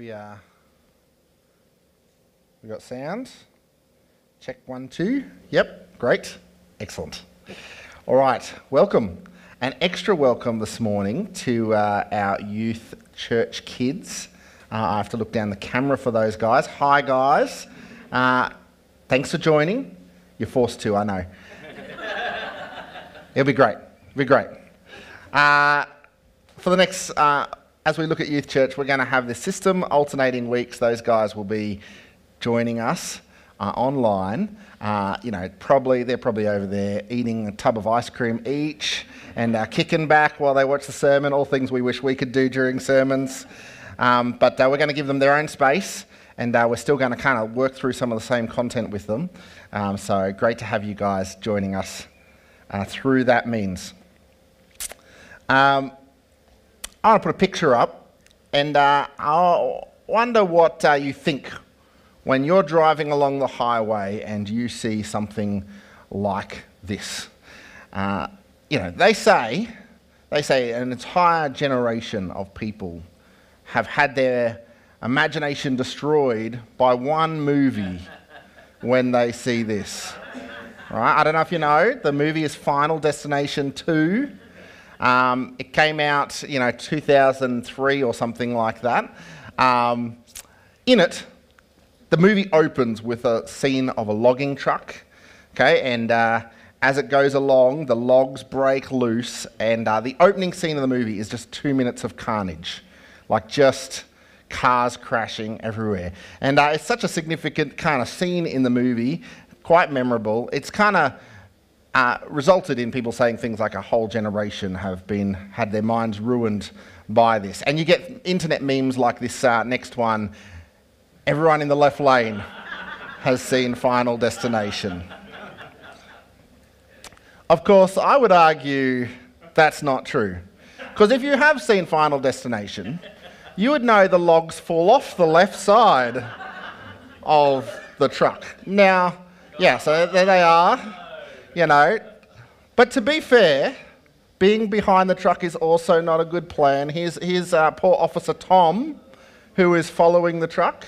we uh, we got sound. Check one, two. Yep, great, excellent. All right, welcome. An extra welcome this morning to uh, our youth church kids. Uh, I have to look down the camera for those guys. Hi, guys. Uh, thanks for joining. You're forced to, I know. It'll be great. It'll be great. Uh, for the next, uh, as we look at youth church, we're going to have this system alternating weeks. Those guys will be joining us uh, online. Uh, you know, probably they're probably over there eating a tub of ice cream each and uh, kicking back while they watch the sermon. All things we wish we could do during sermons. Um, but uh, we're going to give them their own space, and uh, we're still going to kind of work through some of the same content with them. Um, so great to have you guys joining us uh, through that means. Um, I want to put a picture up, and uh, I wonder what uh, you think when you're driving along the highway and you see something like this. Uh, you know, they say, they say an entire generation of people have had their imagination destroyed by one movie when they see this. Right? I don't know if you know, the movie is Final Destination 2. Um, it came out, you know, 2003 or something like that. Um, in it, the movie opens with a scene of a logging truck, okay, and uh, as it goes along, the logs break loose, and uh, the opening scene of the movie is just two minutes of carnage, like just cars crashing everywhere. And uh, it's such a significant kind of scene in the movie, quite memorable. It's kind of uh, resulted in people saying things like a whole generation have been had their minds ruined by this. And you get internet memes like this uh, next one. Everyone in the left lane has seen Final Destination. Of course, I would argue that's not true. Because if you have seen Final Destination, you would know the logs fall off the left side of the truck. Now, yeah, so there they are you know. But to be fair, being behind the truck is also not a good plan. Here's, here's uh, poor Officer Tom, who is following the truck.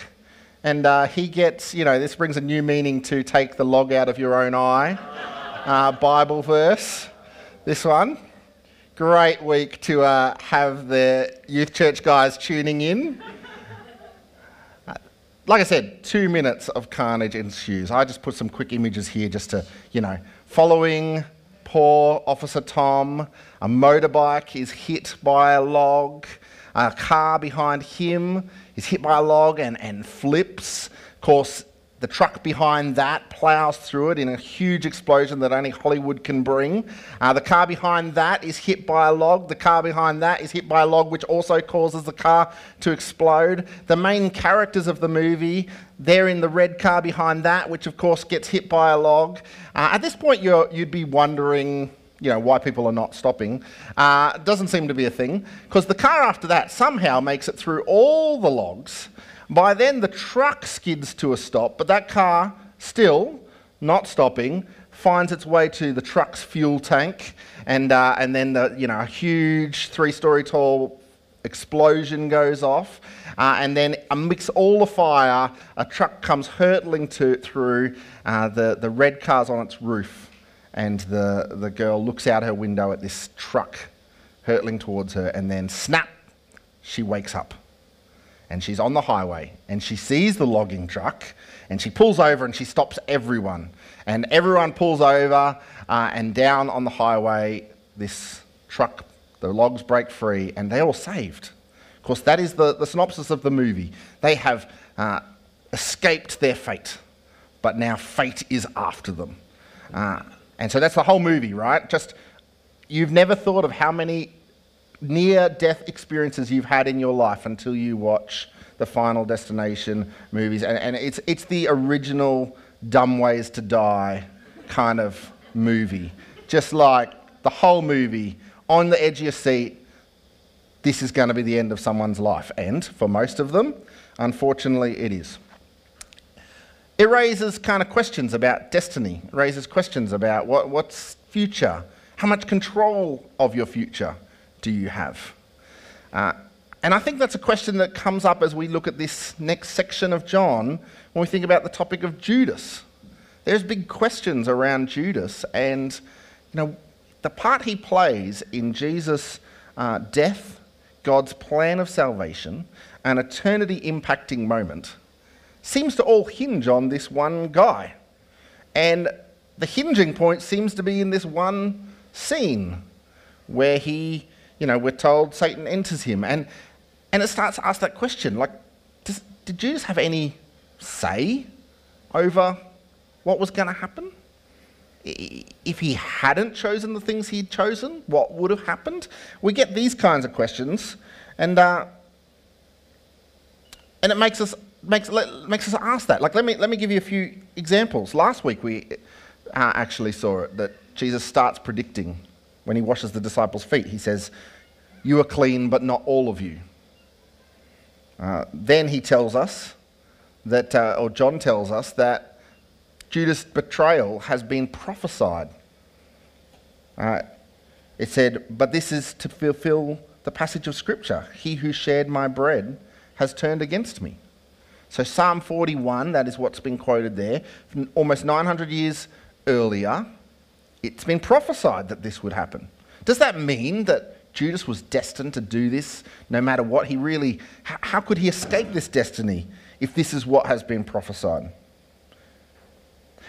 And uh, he gets, you know, this brings a new meaning to take the log out of your own eye. Uh, Bible verse, this one. Great week to uh, have the youth church guys tuning in. Like I said, two minutes of carnage ensues. I just put some quick images here just to, you know, Following poor Officer Tom, a motorbike is hit by a log. A car behind him is hit by a log and, and flips. Of course, the truck behind that plows through it in a huge explosion that only Hollywood can bring. Uh, the car behind that is hit by a log. The car behind that is hit by a log, which also causes the car to explode. The main characters of the movie, they're in the red car behind that, which of course gets hit by a log. Uh, at this point, you would be wondering you know, why people are not stopping. Uh, doesn't seem to be a thing, because the car after that somehow makes it through all the logs by then, the truck skids to a stop, but that car, still not stopping, finds its way to the truck's fuel tank, and, uh, and then the, you know, a huge three story tall explosion goes off. Uh, and then amidst all the fire, a truck comes hurtling to, through uh, the, the red cars on its roof. And the, the girl looks out her window at this truck hurtling towards her, and then snap, she wakes up and she's on the highway and she sees the logging truck and she pulls over and she stops everyone. And everyone pulls over uh, and down on the highway, this truck, the logs break free and they're all saved. Of course, that is the, the synopsis of the movie. They have uh, escaped their fate, but now fate is after them. Uh, and so that's the whole movie, right? Just you've never thought of how many near death experiences you've had in your life until you watch the Final Destination movies. And, and it's, it's the original Dumb Ways to Die kind of movie. Just like the whole movie, on the edge of your seat, this is going to be the end of someone's life. And for most of them, unfortunately, it is. It raises kind of questions about destiny, it raises questions about what, what's future, how much control of your future do you have? Uh, And I think that's a question that comes up as we look at this next section of John when we think about the topic of Judas. There's big questions around Judas and you know the part he plays in Jesus' uh, death, God's plan of salvation, an eternity impacting moment seems to all hinge on this one guy. And the hinging point seems to be in this one scene where he, you know, we're told Satan enters him. And, and it starts to ask that question like, does, did Jesus have any say over what was going to happen? If he hadn't chosen the things he'd chosen, what would have happened? We get these kinds of questions, and, uh, and it makes us, makes, makes us ask that. Like, let me, let me give you a few examples. Last week we uh, actually saw it that Jesus starts predicting when he washes the disciples' feet. He says, You are clean, but not all of you. Uh, then he tells us that, uh, or John tells us, that Judas' betrayal has been prophesied. Uh, it said, But this is to fulfill the passage of Scripture He who shared my bread has turned against me. So, Psalm 41, that is what's been quoted there, almost 900 years earlier, it's been prophesied that this would happen. Does that mean that Judas was destined to do this no matter what? He really, how, could he escape this destiny if this is what has been prophesied?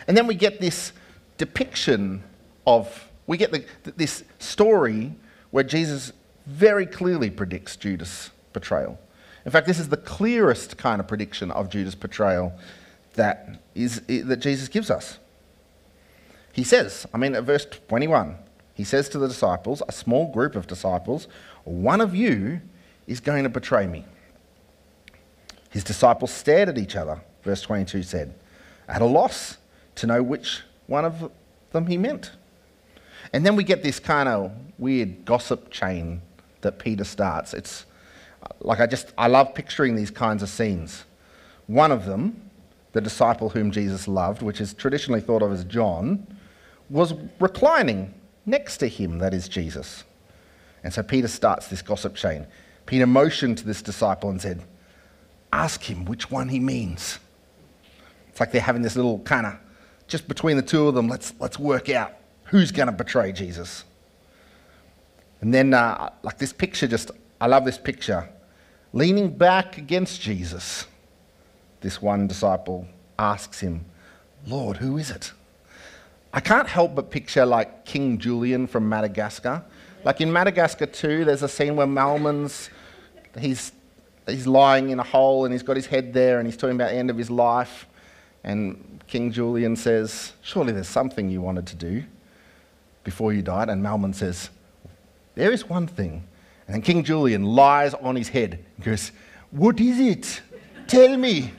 And then we get this depiction of, we get the, this story where Jesus very clearly predicts Judas' betrayal. In fact, this is the clearest kind of prediction of Judas' betrayal that, is, that Jesus gives us. He says, I mean, at verse 21, he says to the disciples, a small group of disciples, one of you is going to betray me. His disciples stared at each other, verse 22 said, at a loss to know which one of them he meant. And then we get this kind of weird gossip chain that Peter starts. It's like I just, I love picturing these kinds of scenes. One of them, the disciple whom Jesus loved, which is traditionally thought of as John, was reclining next to him, that is Jesus. And so Peter starts this gossip chain. Peter motioned to this disciple and said, Ask him which one he means. It's like they're having this little kind of, just between the two of them, let's, let's work out who's going to betray Jesus. And then, uh, like this picture, just, I love this picture. Leaning back against Jesus, this one disciple asks him, Lord, who is it? I can't help but picture like King Julien from Madagascar. Like in Madagascar 2, there's a scene where Melman's, he's, he's lying in a hole and he's got his head there and he's talking about the end of his life. And King Julien says, Surely there's something you wanted to do before you died. And Melman says, There is one thing. And then King Julien lies on his head and goes, What is it? Tell me.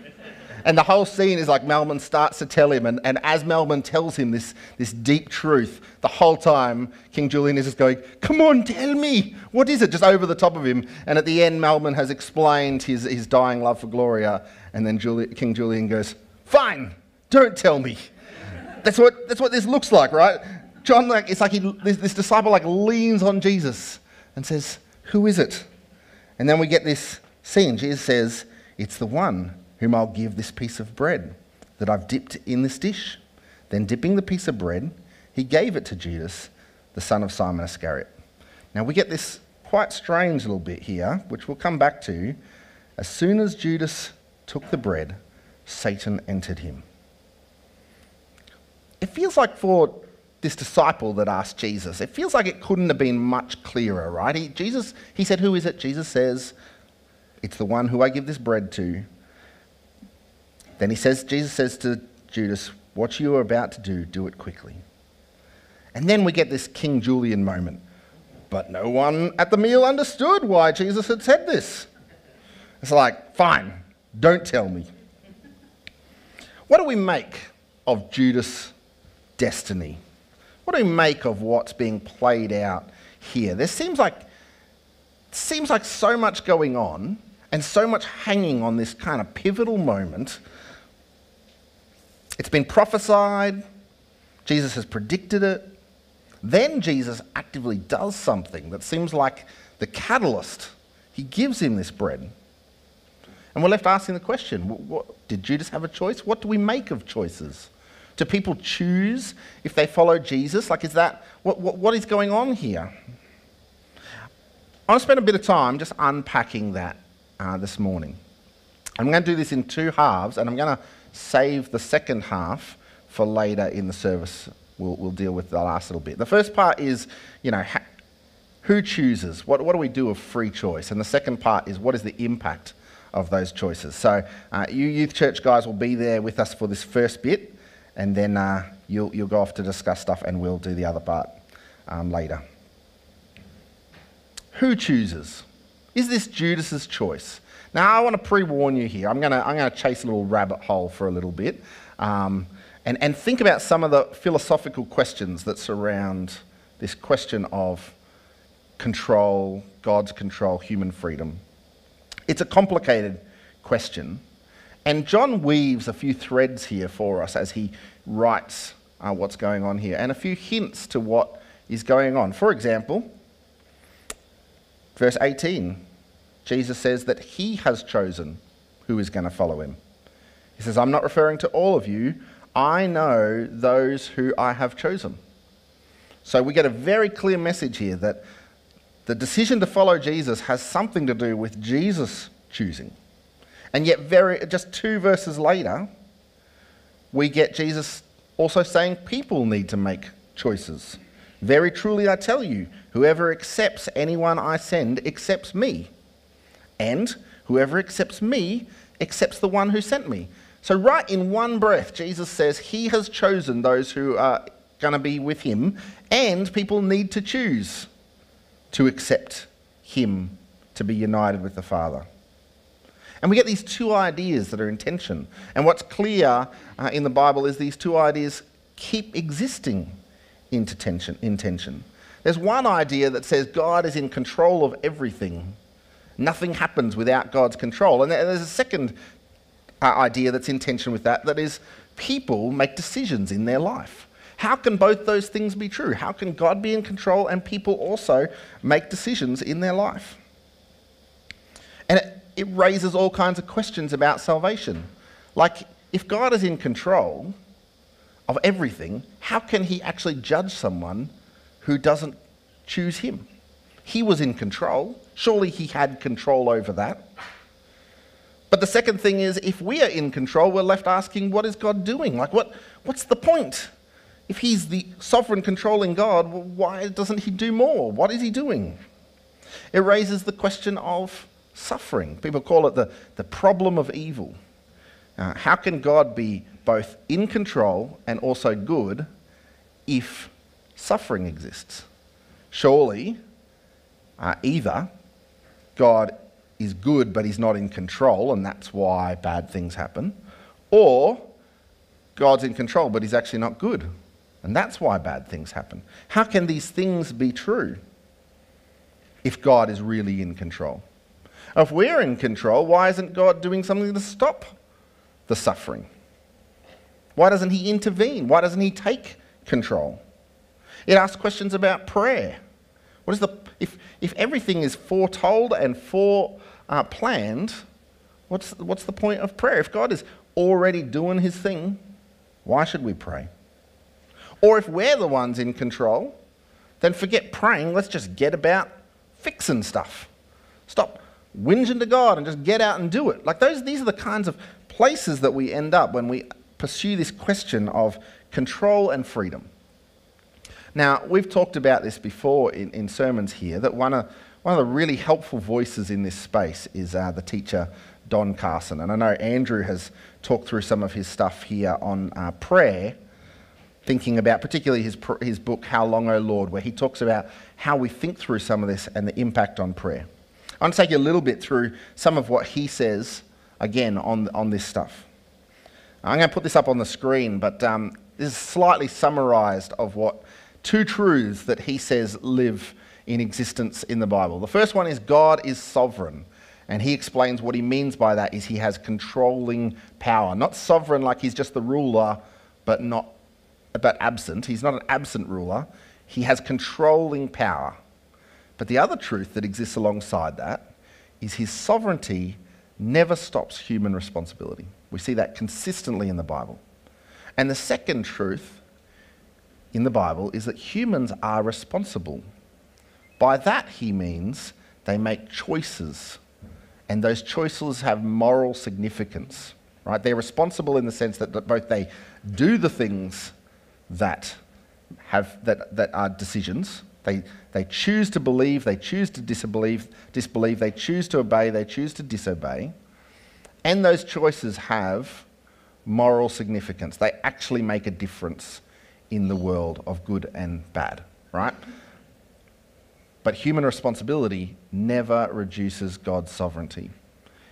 And the whole scene is like Melman starts to tell him, and, and as Melman tells him this, this deep truth, the whole time King Julien is just going, Come on, tell me, what is it? Just over the top of him. And at the end, Melman has explained his, his dying love for Gloria, and then Juli- King Julien goes, Fine, don't tell me. That's what, that's what this looks like, right? John, like, it's like he, this, this disciple like leans on Jesus and says, Who is it? And then we get this scene. Jesus says, It's the one whom I'll give this piece of bread that I've dipped in this dish. Then, dipping the piece of bread, he gave it to Judas, the son of Simon Iscariot. Now, we get this quite strange little bit here, which we'll come back to. As soon as Judas took the bread, Satan entered him. It feels like for this disciple that asked Jesus, it feels like it couldn't have been much clearer, right? He, Jesus, he said, Who is it? Jesus says, It's the one who I give this bread to. Then he says, Jesus says to Judas, What you are about to do, do it quickly. And then we get this King Julien moment. But no one at the meal understood why Jesus had said this. It's like, fine, don't tell me. What do we make of Judas' destiny? What do we make of what's being played out here? There seems like, seems like so much going on and so much hanging on this kind of pivotal moment it's been prophesied, Jesus has predicted it. Then Jesus actively does something that seems like the catalyst He gives him this bread. And we're left asking the question what, what, did Judas have a choice? What do we make of choices? Do people choose if they follow Jesus? Like, is that what, what, what is going on here? I want to spend a bit of time just unpacking that uh, this morning. I'm going to do this in two halves, and I'm going to save the second half for later in the service. We'll, we'll deal with the last little bit. The first part is, you know, ha- who chooses? What, what do we do of free choice? And the second part is, what is the impact of those choices? So, uh, you youth church guys will be there with us for this first bit, and then uh, you'll, you'll go off to discuss stuff, and we'll do the other part um, later. Who chooses? Is this Judas's choice? Now, I want to pre warn you here. I'm going to I'm going to chase a little rabbit hole for a little bit um, and, and think about some of the philosophical questions that surround this question of control, God's control, human freedom. It's a complicated question. And John weaves a few threads here for us as he writes uh, what's going on here and a few hints to what is going on. For example, verse 18 Jesus says that he has chosen who is going to follow him. He says, I'm not referring to all of you. I know those who I have chosen. So we get a very clear message here that the decision to follow Jesus has something to do with Jesus choosing. And yet, very, just two verses later, we get Jesus also saying people need to make choices. Very truly, I tell you, whoever accepts anyone I send accepts me. And whoever accepts me accepts the one who sent me. So, right in one breath, Jesus says he has chosen those who are going to be with him, and people need to choose to accept him to be united with the Father. And we get these two ideas that are in tension. And what's clear uh, in the Bible is these two ideas keep existing in tension. There's one idea that says God is in control of everything Nothing happens without God's control. And there's a second uh, idea that's in tension with that that is, people make decisions in their life. How can both those things be true? How can God be in control and people also make decisions in their life? And it, it raises all kinds of questions about salvation. Like, if God is in control of everything, how can he actually judge someone who doesn't choose him? He was in control. Surely he had control over that. But the second thing is, if we are in control, we're left asking, what is God doing? Like, what, what's the point? If he's the sovereign, controlling God, well, why doesn't he do more? What is he doing? It raises the question of suffering. People call it the, the problem of evil. Uh, how can God be both in control and also good if suffering exists? Surely, uh, either God is good but he's not in control and that's why bad things happen, or God's in control but he's actually not good and that's why bad things happen. How can these things be true if God is really in control? If we're in control, why isn't God doing something to stop the suffering? Why doesn't He intervene? Why doesn't He take control? It asks questions about prayer. What is the, if, if everything is foretold and foreplanned, uh, what's, what's the point of prayer? If God is already doing his thing, why should we pray? Or if we're the ones in control, then forget praying. Let's just get about fixing stuff. Stop whinging to God and just get out and do it. Like those, these are the kinds of places that we end up when we pursue this question of control and freedom. Now, we've talked about this before in, in sermons here, that one of, one of the really helpful voices in this space is uh, the teacher Don Carson. And I know Andrew has talked through some of his stuff here on uh, prayer, thinking about particularly his, his book, How Long, O Lord, where he talks about how we think through some of this and the impact on prayer. I want to take you a little bit through some of what he says again on, on this stuff. I'm going to put this up on the screen, but um, this is slightly summarized of what two truths that he says live in existence in the Bible. The first one is God is sovereign. And he explains what he means by that is he has controlling power. Not sovereign like he's just the ruler, but not but absent. He's not an absent ruler. He has controlling power. But the other truth that exists alongside that is his sovereignty never stops human responsibility. We see that consistently in the Bible. And the second truth in the Bible is that humans are responsible. By that, he means they make choices, and those choices have moral significance. Right? They're responsible in the sense that both they do the things that have that, that are decisions. They, they choose to believe, they choose to disbelieve, disbelieve, they choose to obey, they choose to disobey. And those choices have moral significance. They actually make a difference in the world of good and bad, right? But human responsibility never reduces God's sovereignty.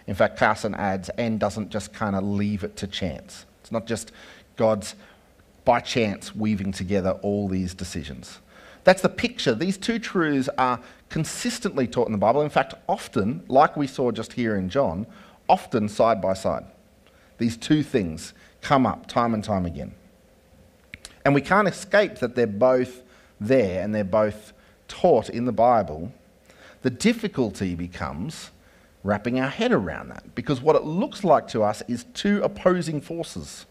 In fact, Carson adds, and doesn't just kind of leave it to chance. It's not just God's by chance weaving together all these decisions. That's the picture. These two truths are consistently taught in the Bible. In fact, often, like we saw just here in John, often side by side. These two things come up time and time again. And we can't escape that they're both there and they're both taught in the Bible. The difficulty becomes wrapping our head around that because what it looks like to us is two opposing forces.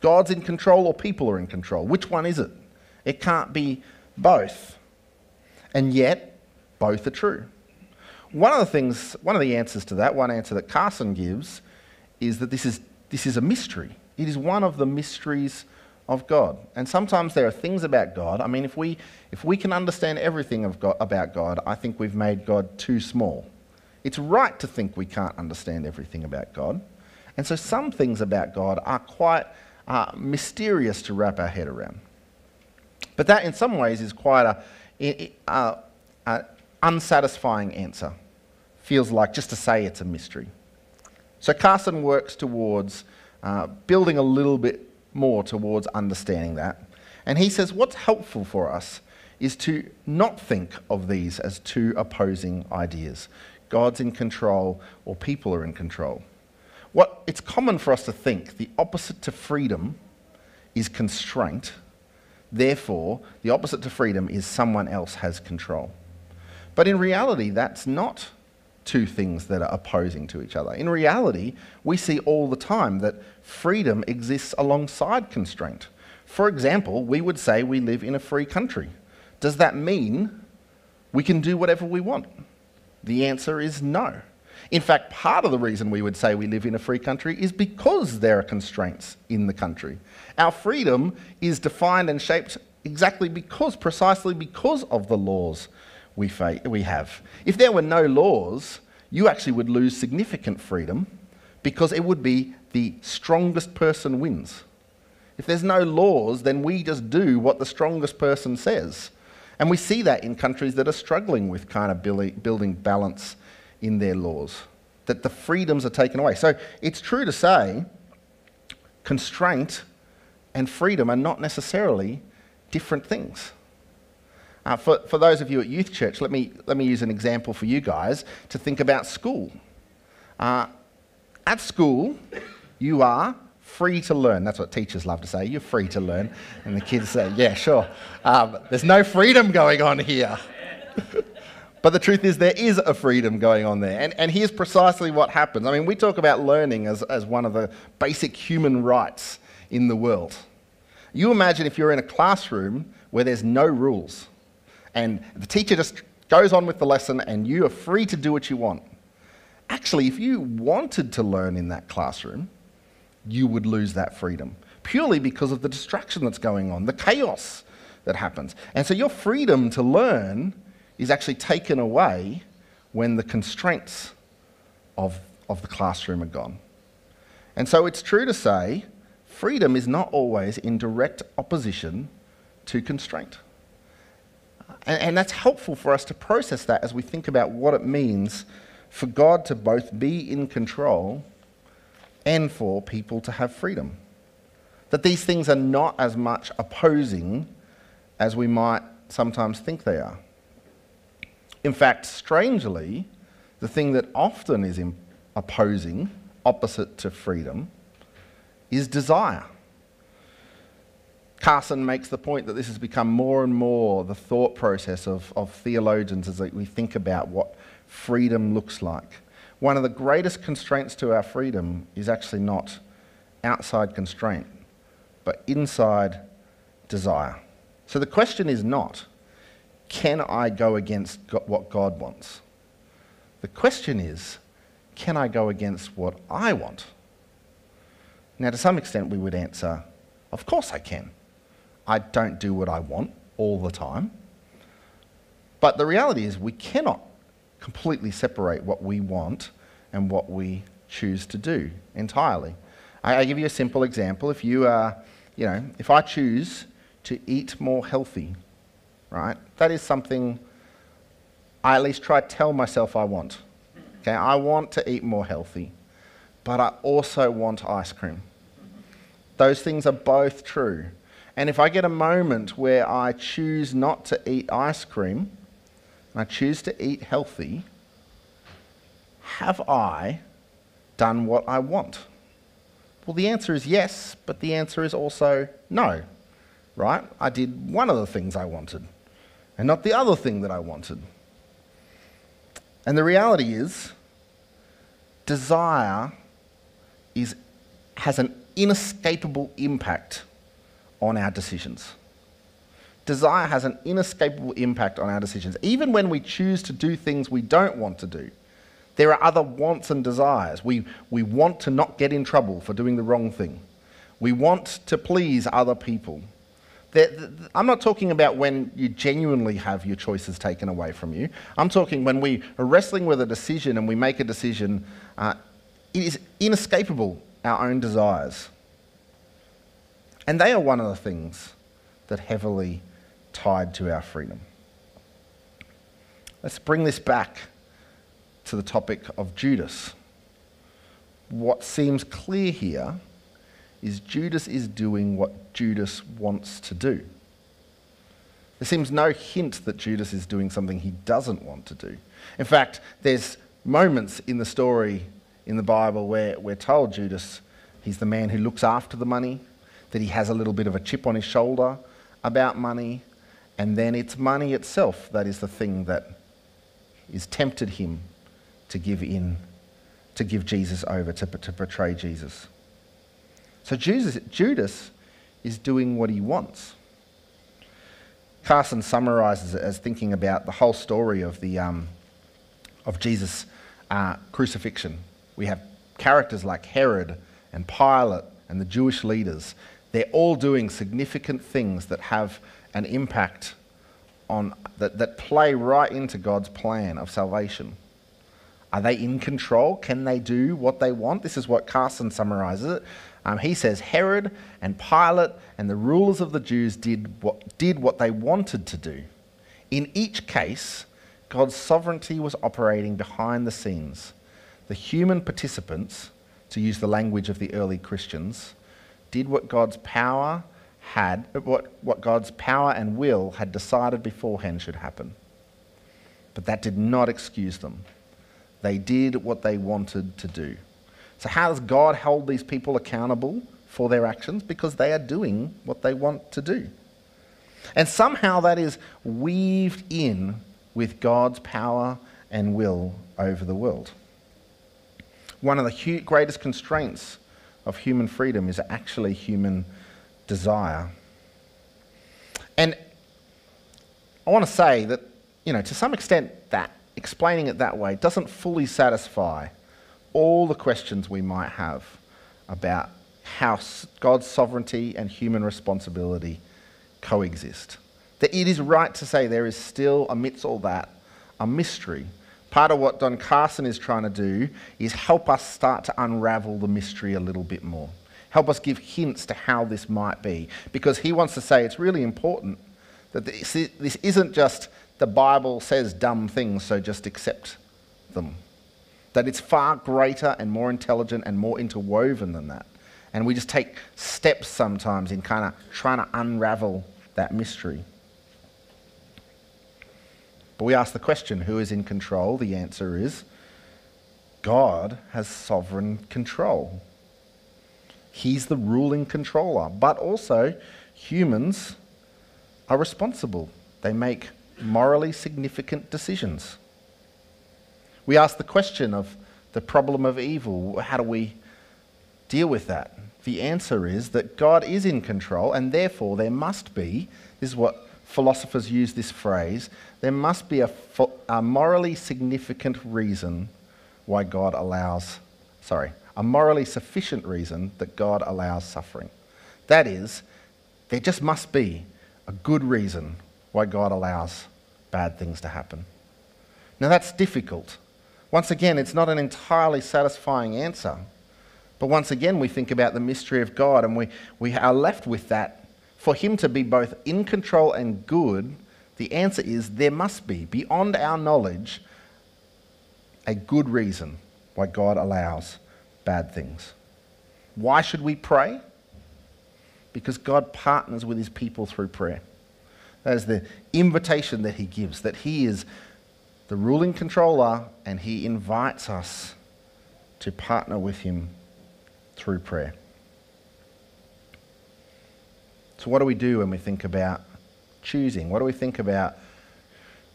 God's in control or people are in control. Which one is it? It can't be both. And yet, both are true. One of the things, one of the answers to that, one answer that Carson gives, is that this is, this is a mystery. It is one of the mysteries of God. And sometimes there are things about God. I mean, if we, if we can understand everything of God, about God, I think we've made God too small. It's right to think we can't understand everything about God. And so some things about God are quite uh, mysterious to wrap our head around. But that, in some ways, is quite a, a, a unsatisfying answer. Feels like just to say it's a mystery. So Carson works towards uh, building a little bit more towards understanding that. And he says what's helpful for us is to not think of these as two opposing ideas. God's in control or people are in control. What it's common for us to think the opposite to freedom is constraint. Therefore, the opposite to freedom is someone else has control. But in reality, that's not two things that are opposing to each other. In reality, we see all the time that freedom exists alongside constraint. For example, we would say we live in a free country. Does that mean we can do whatever we want? The answer is no. In fact, part of the reason we would say we live in a free country is because there are constraints in the country. Our freedom is defined and shaped exactly because, precisely because of the laws we, fa- we have. If there were no laws, you actually would lose significant freedom because it would be the strongest person wins. If there's no laws, then we just do what the strongest person says. And we see that in countries that are struggling with kind of building balance in their laws, that the freedoms are taken away. So it's true to say constraint and freedom are not necessarily different things. Uh, for, for those of you at Youth Church, let me, let me use an example for you guys to think about school. Uh, at school, you are free to learn. That's what teachers love to say. You're free to learn. And the kids say, yeah, sure. Um, there's no freedom going on here. but the truth is, there is a freedom going on there. And, and here's precisely what happens. I mean, we talk about learning as, as one of the basic human rights in the world. You imagine if you're in a classroom where there's no rules and the teacher just goes on with the lesson and you are free to do what you want. Actually, if you wanted to learn in that classroom, you would lose that freedom purely because of the distraction that's going on, the chaos that happens. And so your freedom to learn is actually taken away when the constraints of, of the classroom are gone. And so it's true to say freedom is not always in direct opposition to constraint. And, and that's helpful for us to process that as we think about what it means for God to both be in control and for people to have freedom. That these things are not as much opposing as we might sometimes think they are. In fact, strangely, the thing that often is opposing, opposite to freedom, is desire. Carson makes the point that this has become more and more the thought process of, of theologians as we think about what freedom looks like. one of the greatest constraints to our freedom is actually not outside constraint, but inside desire. So the question is not, can I go against what God wants? The question is, can I go against what I want? Now, to some extent, we would answer, of course I can. I don't do what I want all the time. But the reality is, we cannot completely separate what we want and what we choose to do entirely. I, I give you a simple example. If you are, you know, if I choose to eat more healthy, right, that is something I at least try to tell myself I want. Okay, I want to eat more healthy, but I also want ice cream. Those things are both true. And if I get a moment where I choose not to eat ice cream, and I choose to eat healthy, have I done what I want? Well, the answer is yes, but the answer is also no, right? I did one of the things I wanted and not the other thing that I wanted. And the reality is, desire is, has an inescapable impact on our decisions. Desire has an inescapable impact on our decisions. Even when we choose to do things we don't want to do, there are other wants and desires. We, we want to not get in trouble for doing the wrong thing. We want to please other people. I'm not talking about when you genuinely have your choices taken away from you. I'm talking when we are wrestling with a decision and we make a decision, uh, it is inescapable, our own desires. And they are one of the things that heavily tied to our freedom. Let's bring this back to the topic of Judas. What seems clear here is Judas is doing what Judas wants to do. There seems no hint that Judas is doing something he doesn't want to do. In fact, there's moments in the story in the Bible where we're told Judas, he's the man who looks after the money, that he has a little bit of a chip on his shoulder about money, and then it's money itself that is the thing that is tempted him to give in, to give Jesus over, to, to betray Jesus. So Jesus, Judas is doing what he wants. Carson summarizes it as thinking about the whole story of, the, um, of Jesus' uh, crucifixion. We have characters like Herod and Pilate and the Jewish leaders. They're all doing significant things that have an impact on, that, that play right into God's plan of salvation. Are they in control? Can they do what they want? This is what Carson summarizes it. Um, he says Herod and Pilate and the rulers of the Jews did what, did what they wanted to do. In each case, God's sovereignty was operating behind the scenes. The human participants, to use the language of the early Christians, did what God's power had, what, what God's power and will had decided beforehand should happen. But that did not excuse them. They did what they wanted to do. So, how does God hold these people accountable for their actions? Because they are doing what they want to do. And somehow that is weaved in with God's power and will over the world. One of the greatest constraints of human freedom is actually human desire. And I want to say that, you know, to some extent, that explaining it that way doesn't fully satisfy all the questions we might have about how God's sovereignty and human responsibility coexist. That it is right to say there is still, amidst all that, a mystery. Part of what Don Carson is trying to do is help us start to unravel the mystery a little bit more. Help us give hints to how this might be. Because he wants to say it's really important that this, this isn't just the Bible says dumb things, so just accept them that it's far greater and more intelligent and more interwoven than that. And we just take steps sometimes in kind of trying to unravel that mystery. But we ask the question who is in control? The answer is God has sovereign control. He's the ruling controller. But also, humans are responsible, they make morally significant decisions. We ask the question of the problem of evil. How do we deal with that? The answer is that God is in control, and therefore there must be, this is what philosophers use this phrase, there must be a, a morally significant reason why God allows, sorry, a morally sufficient reason that God allows suffering. That is, there just must be a good reason why God allows bad things to happen. Now, that's difficult. Once again, it's not an entirely satisfying answer. But once again, we think about the mystery of God and we, we are left with that. For Him to be both in control and good, the answer is there must be, beyond our knowledge, a good reason why God allows bad things. Why should we pray? Because God partners with his people through prayer. That is the invitation that he gives, that he is the ruling controller and he invites us to partner with him through prayer. So, what do we do when we think about choosing? What do we think about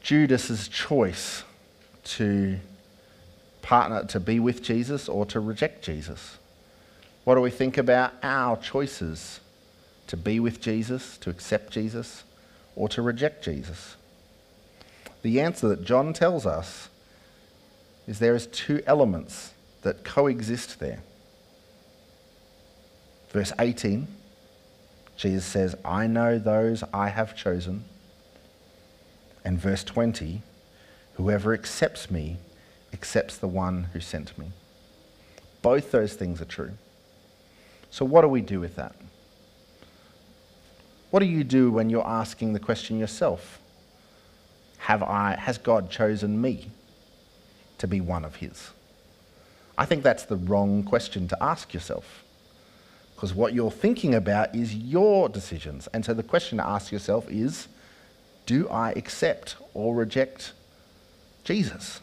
Judas's choice to partner to be with Jesus or to reject Jesus? What do we think about our choices to be with Jesus, to accept Jesus, or to reject Jesus? The answer that John tells us is there is two elements that coexist there. Verse 18, Jesus says, I know those I have chosen. And verse 20, whoever accepts me accepts the one who sent me. Both those things are true. So, what do we do with that? What do you do when you're asking the question yourself? Have I, has God chosen me to be one of His? I think that's the wrong question to ask yourself. Because what you're thinking about is your decisions. And so the question to ask yourself is Do I accept or reject Jesus?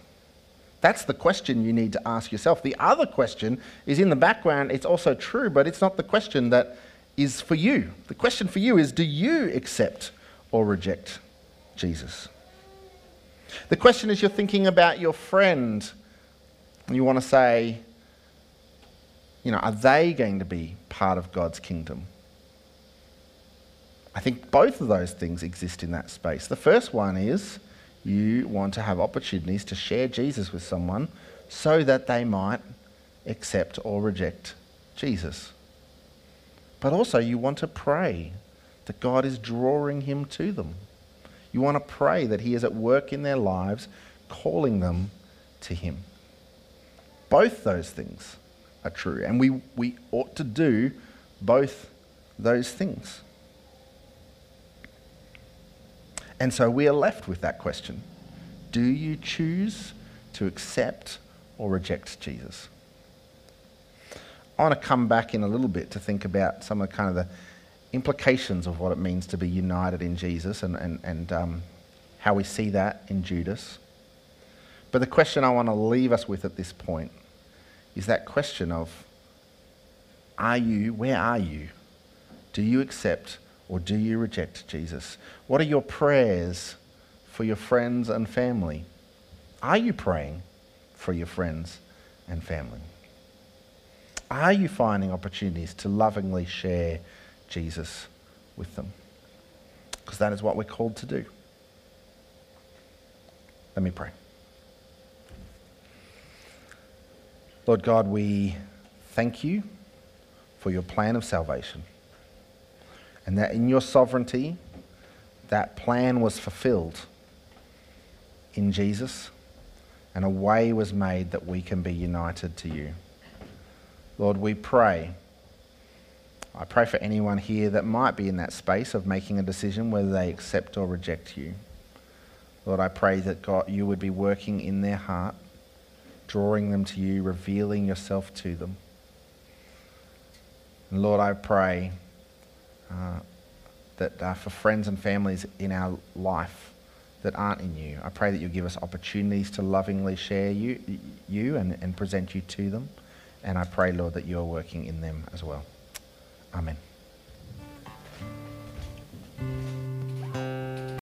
That's the question you need to ask yourself. The other question is in the background, it's also true, but it's not the question that is for you. The question for you is do you accept or reject Jesus? The question is you're thinking about your friend and you want to say, you know, are they going to be part of God's kingdom? I think both of those things exist in that space. The first one is you want to have opportunities to share Jesus with someone so that they might accept or reject Jesus. But also, you want to pray that God is drawing him to them. You want to pray that he is at work in their lives, calling them to him. Both those things are true, and we, we ought to do both those things. And so we are left with that question Do you choose to accept or reject Jesus? I want to come back in a little bit to think about some of kind of the implications of what it means to be united in Jesus and, and, and um, how we see that in Judas. But the question I want to leave us with at this point is that question of are you, where are you? Do you accept or do you reject Jesus? What are your prayers for your friends and family? Are you praying for your friends and family? Are you finding opportunities to lovingly share Jesus with them? Because that is what we're called to do. Let me pray. Lord God, we thank you for your plan of salvation and that in your sovereignty, that plan was fulfilled in Jesus, and a way was made that we can be united to you. Lord, we pray. I pray for anyone here that might be in that space of making a decision whether they accept or reject you. Lord, I pray that God, you would be working in their heart, drawing them to you, revealing yourself to them. And Lord, I pray uh, that uh, for friends and families in our life that aren't in you. I pray that you'll give us opportunities to lovingly share you, you and, and present you to them. And I pray, Lord, that you are working in them as well. Amen.